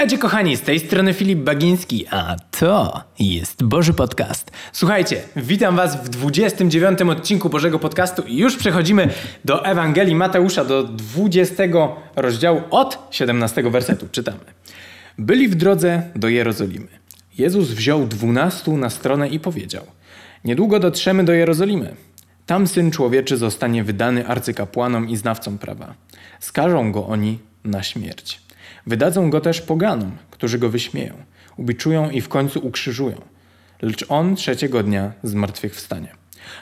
Witajcie kochani, z tej strony Filip Bagiński, a to jest Boży Podcast. Słuchajcie, witam was w 29 odcinku Bożego Podcastu i już przechodzimy do Ewangelii Mateusza, do 20 rozdziału od 17 wersetu. Czytamy. Byli w drodze do Jerozolimy. Jezus wziął dwunastu na stronę i powiedział Niedługo dotrzemy do Jerozolimy. Tam Syn Człowieczy zostanie wydany arcykapłanom i znawcom prawa. Skażą go oni na śmierć. Wydadzą go też poganom, którzy go wyśmieją, ubiczują i w końcu ukrzyżują. Lecz on trzeciego dnia zmartwychwstanie.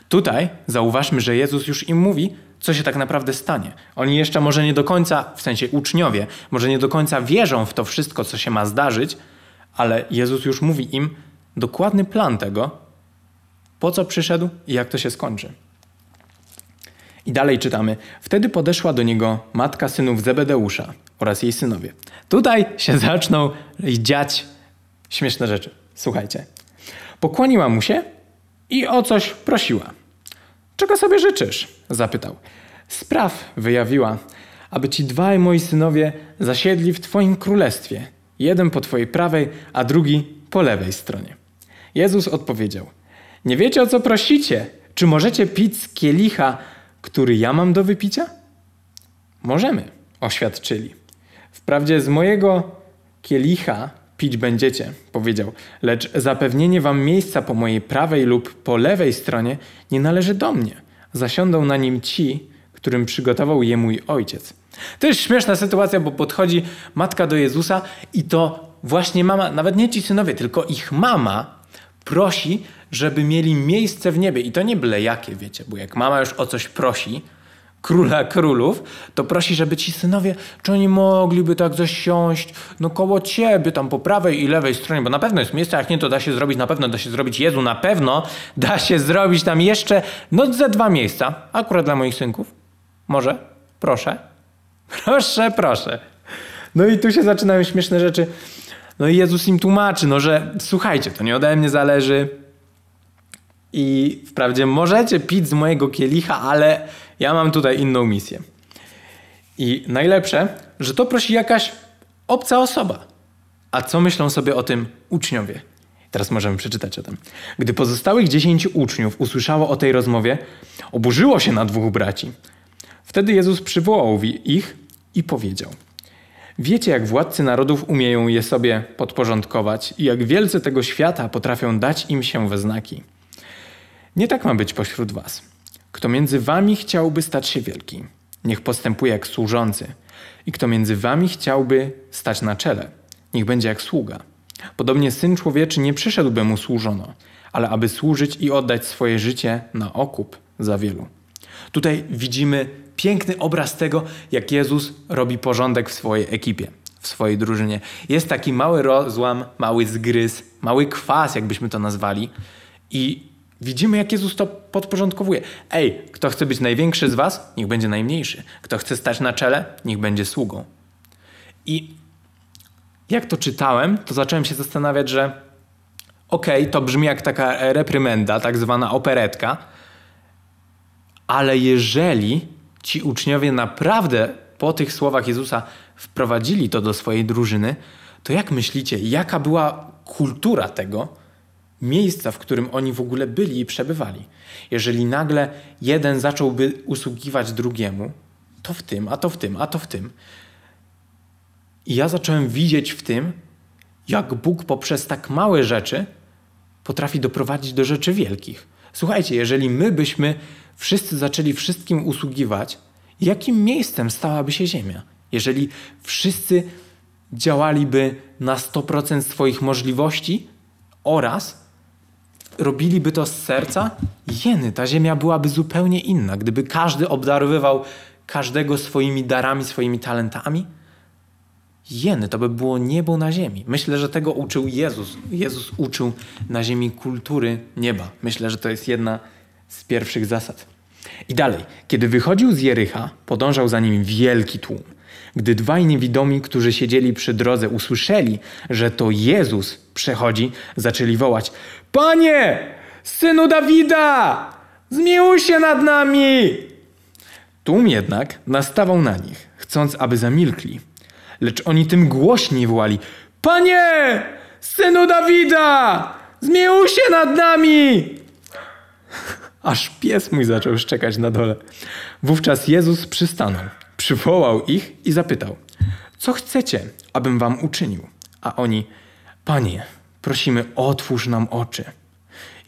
Tutaj zauważmy, że Jezus już im mówi, co się tak naprawdę stanie. Oni jeszcze może nie do końca, w sensie uczniowie, może nie do końca wierzą w to wszystko, co się ma zdarzyć, ale Jezus już mówi im dokładny plan tego, po co przyszedł i jak to się skończy. I dalej czytamy. Wtedy podeszła do niego matka synów Zebedeusza oraz jej synowie. Tutaj się zaczną dziać śmieszne rzeczy. Słuchajcie. Pokłoniła mu się i o coś prosiła. Czego sobie życzysz? zapytał. Spraw wyjawiła, aby ci dwaj moi synowie zasiedli w twoim królestwie. Jeden po twojej prawej, a drugi po lewej stronie. Jezus odpowiedział: Nie wiecie o co prosicie? Czy możecie pić z kielicha, który ja mam do wypicia? Możemy, oświadczyli. Wprawdzie z mojego kielicha pić będziecie, powiedział, lecz zapewnienie wam miejsca po mojej prawej lub po lewej stronie nie należy do mnie. Zasiądą na nim ci, którym przygotował je mój ojciec. To jest śmieszna sytuacja, bo podchodzi matka do Jezusa i to właśnie mama, nawet nie ci synowie, tylko ich mama prosi, żeby mieli miejsce w niebie. I to nie byle jakie, wiecie, bo jak mama już o coś prosi, króla królów, to prosi, żeby ci synowie, czy oni mogliby tak zasiąść, no koło ciebie, tam po prawej i lewej stronie, bo na pewno jest miejsce, jak nie, to da się zrobić, na pewno da się zrobić, Jezu, na pewno da się zrobić tam jeszcze, no ze dwa miejsca, akurat dla moich synków. Może? Proszę. Proszę, proszę. No i tu się zaczynają śmieszne rzeczy. No i Jezus im tłumaczy, no że słuchajcie, to nie ode mnie zależy, i wprawdzie możecie pić z mojego kielicha, ale ja mam tutaj inną misję. I najlepsze, że to prosi jakaś obca osoba. A co myślą sobie o tym uczniowie? Teraz możemy przeczytać o tym. Gdy pozostałych dziesięciu uczniów usłyszało o tej rozmowie, oburzyło się na dwóch braci. Wtedy Jezus przywołał ich i powiedział: Wiecie, jak władcy narodów umieją je sobie podporządkować i jak wielcy tego świata potrafią dać im się we znaki. Nie tak ma być pośród was. Kto między wami chciałby stać się wielki, niech postępuje jak służący. I kto między wami chciałby stać na czele, niech będzie jak sługa. Podobnie Syn Człowieczy nie przyszedł, by mu służono, ale aby służyć i oddać swoje życie na okup za wielu. Tutaj widzimy piękny obraz tego, jak Jezus robi porządek w swojej ekipie, w swojej drużynie. Jest taki mały rozłam, mały zgryz, mały kwas, jakbyśmy to nazwali. I Widzimy, jak Jezus to podporządkowuje. Ej, kto chce być największy z was, niech będzie najmniejszy. Kto chce stać na czele, niech będzie sługą. I jak to czytałem, to zacząłem się zastanawiać, że okej, okay, to brzmi jak taka reprymenda, tak zwana operetka, ale jeżeli ci uczniowie naprawdę po tych słowach Jezusa wprowadzili to do swojej drużyny, to jak myślicie, jaka była kultura tego, miejsca, w którym oni w ogóle byli i przebywali. Jeżeli nagle jeden zacząłby usługiwać drugiemu, to w tym, a to w tym, a to w tym. I ja zacząłem widzieć w tym, jak Bóg poprzez tak małe rzeczy potrafi doprowadzić do rzeczy wielkich. Słuchajcie, jeżeli my byśmy wszyscy zaczęli wszystkim usługiwać, jakim miejscem stałaby się Ziemia? Jeżeli wszyscy działaliby na 100% swoich możliwości oraz robiliby to z serca, jeny, ta ziemia byłaby zupełnie inna. Gdyby każdy obdarowywał każdego swoimi darami, swoimi talentami, jeny, to by było niebo na ziemi. Myślę, że tego uczył Jezus. Jezus uczył na ziemi kultury nieba. Myślę, że to jest jedna z pierwszych zasad. I dalej, kiedy wychodził z Jericha, podążał za nim wielki tłum. Gdy dwaj niewidomi, którzy siedzieli przy drodze, usłyszeli, że to Jezus przechodzi, zaczęli wołać: Panie, synu Dawida, zmiłuj się nad nami! Tłum jednak nastawał na nich, chcąc, aby zamilkli. Lecz oni tym głośniej wołali: Panie, synu Dawida, zmiłuj się nad nami! Aż pies mój zaczął szczekać na dole. Wówczas Jezus przystanął, przywołał ich i zapytał: Co chcecie, abym wam uczynił? A oni: Panie, prosimy, otwórz nam oczy.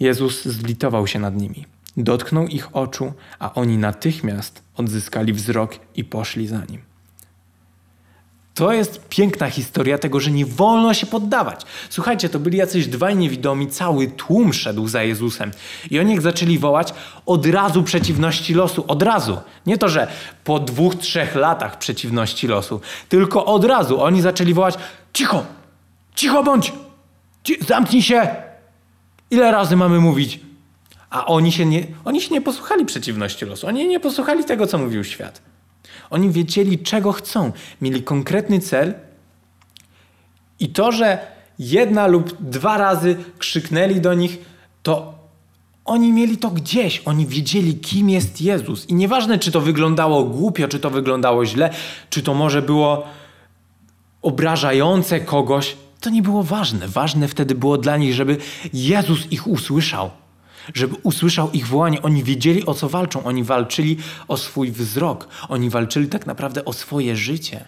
Jezus zlitował się nad nimi, dotknął ich oczu, a oni natychmiast odzyskali wzrok i poszli za nim. To jest piękna historia tego, że nie wolno się poddawać. Słuchajcie, to byli jacyś dwaj niewidomi, cały tłum szedł za Jezusem. I oni jak zaczęli wołać, od razu przeciwności losu, od razu. Nie to, że po dwóch, trzech latach przeciwności losu, tylko od razu oni zaczęli wołać, cicho, cicho bądź, zamknij się. Ile razy mamy mówić? A oni się, nie, oni się nie posłuchali przeciwności losu, oni nie posłuchali tego, co mówił świat. Oni wiedzieli, czego chcą. Mieli konkretny cel. I to, że jedna lub dwa razy krzyknęli do nich, to oni mieli to gdzieś. Oni wiedzieli, kim jest Jezus. I nieważne, czy to wyglądało głupio, czy to wyglądało źle, czy to może było obrażające kogoś, to nie było ważne. Ważne wtedy było dla nich, żeby Jezus ich usłyszał żeby usłyszał ich wołanie. Oni wiedzieli, o co walczą. Oni walczyli o swój wzrok. Oni walczyli tak naprawdę o swoje życie.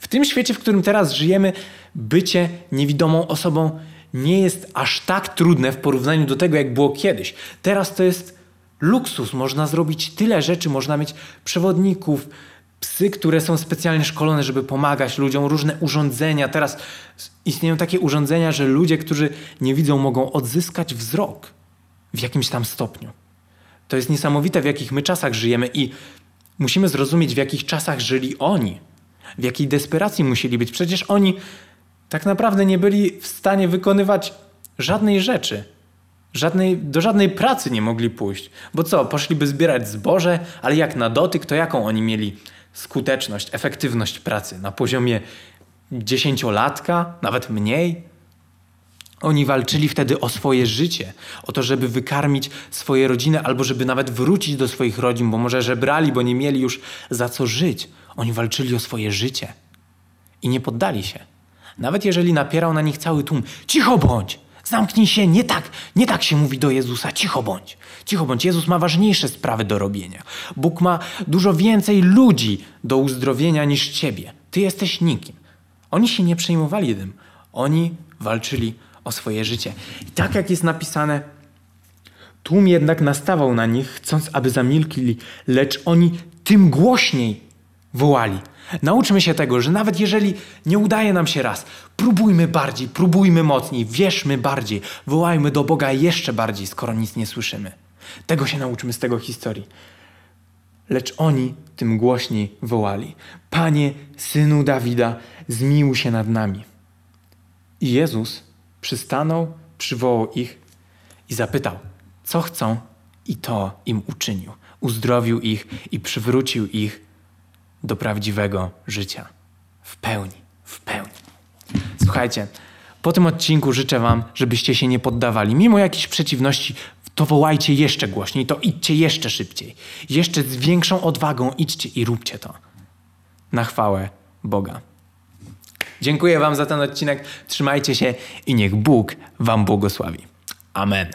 W tym świecie, w którym teraz żyjemy, bycie niewidomą osobą nie jest aż tak trudne w porównaniu do tego, jak było kiedyś. Teraz to jest luksus. Można zrobić tyle rzeczy, można mieć przewodników, psy, które są specjalnie szkolone, żeby pomagać ludziom, różne urządzenia. Teraz istnieją takie urządzenia, że ludzie, którzy nie widzą, mogą odzyskać wzrok w jakimś tam stopniu. To jest niesamowite, w jakich my czasach żyjemy i musimy zrozumieć, w jakich czasach żyli oni, w jakiej desperacji musieli być. Przecież oni tak naprawdę nie byli w stanie wykonywać żadnej rzeczy. Żadnej, do żadnej pracy nie mogli pójść. Bo co, poszliby zbierać zboże, ale jak na dotyk, to jaką oni mieli skuteczność, efektywność pracy? Na poziomie dziesięciolatka, nawet mniej? Oni walczyli wtedy o swoje życie, o to, żeby wykarmić swoje rodziny, albo żeby nawet wrócić do swoich rodzin, bo może żebrali, bo nie mieli już za co żyć. Oni walczyli o swoje życie i nie poddali się. Nawet jeżeli napierał na nich cały tłum, cicho bądź, zamknij się, nie tak, nie tak się mówi do Jezusa, cicho bądź, cicho bądź. Jezus ma ważniejsze sprawy do robienia. Bóg ma dużo więcej ludzi do uzdrowienia niż ciebie. Ty jesteś nikim. Oni się nie przejmowali tym. Oni walczyli o swoje życie. I tak jak jest napisane, tłum jednak nastawał na nich, chcąc, aby zamilkli, lecz oni tym głośniej wołali. Nauczmy się tego, że nawet jeżeli nie udaje nam się raz, próbujmy bardziej, próbujmy mocniej, wierzmy bardziej, wołajmy do Boga jeszcze bardziej, skoro nic nie słyszymy. Tego się nauczmy z tego historii. Lecz oni tym głośniej wołali: Panie, synu Dawida, zmiłuj się nad nami. I Jezus przystanął, przywołał ich i zapytał, co chcą, i to im uczynił. Uzdrowił ich i przywrócił ich do prawdziwego życia. W pełni, w pełni. Słuchajcie, po tym odcinku życzę Wam, żebyście się nie poddawali. Mimo jakichś przeciwności, to wołajcie jeszcze głośniej, to idźcie jeszcze szybciej. Jeszcze z większą odwagą idźcie i róbcie to. Na chwałę Boga. Dziękuję Wam za ten odcinek. Trzymajcie się i niech Bóg Wam błogosławi. Amen.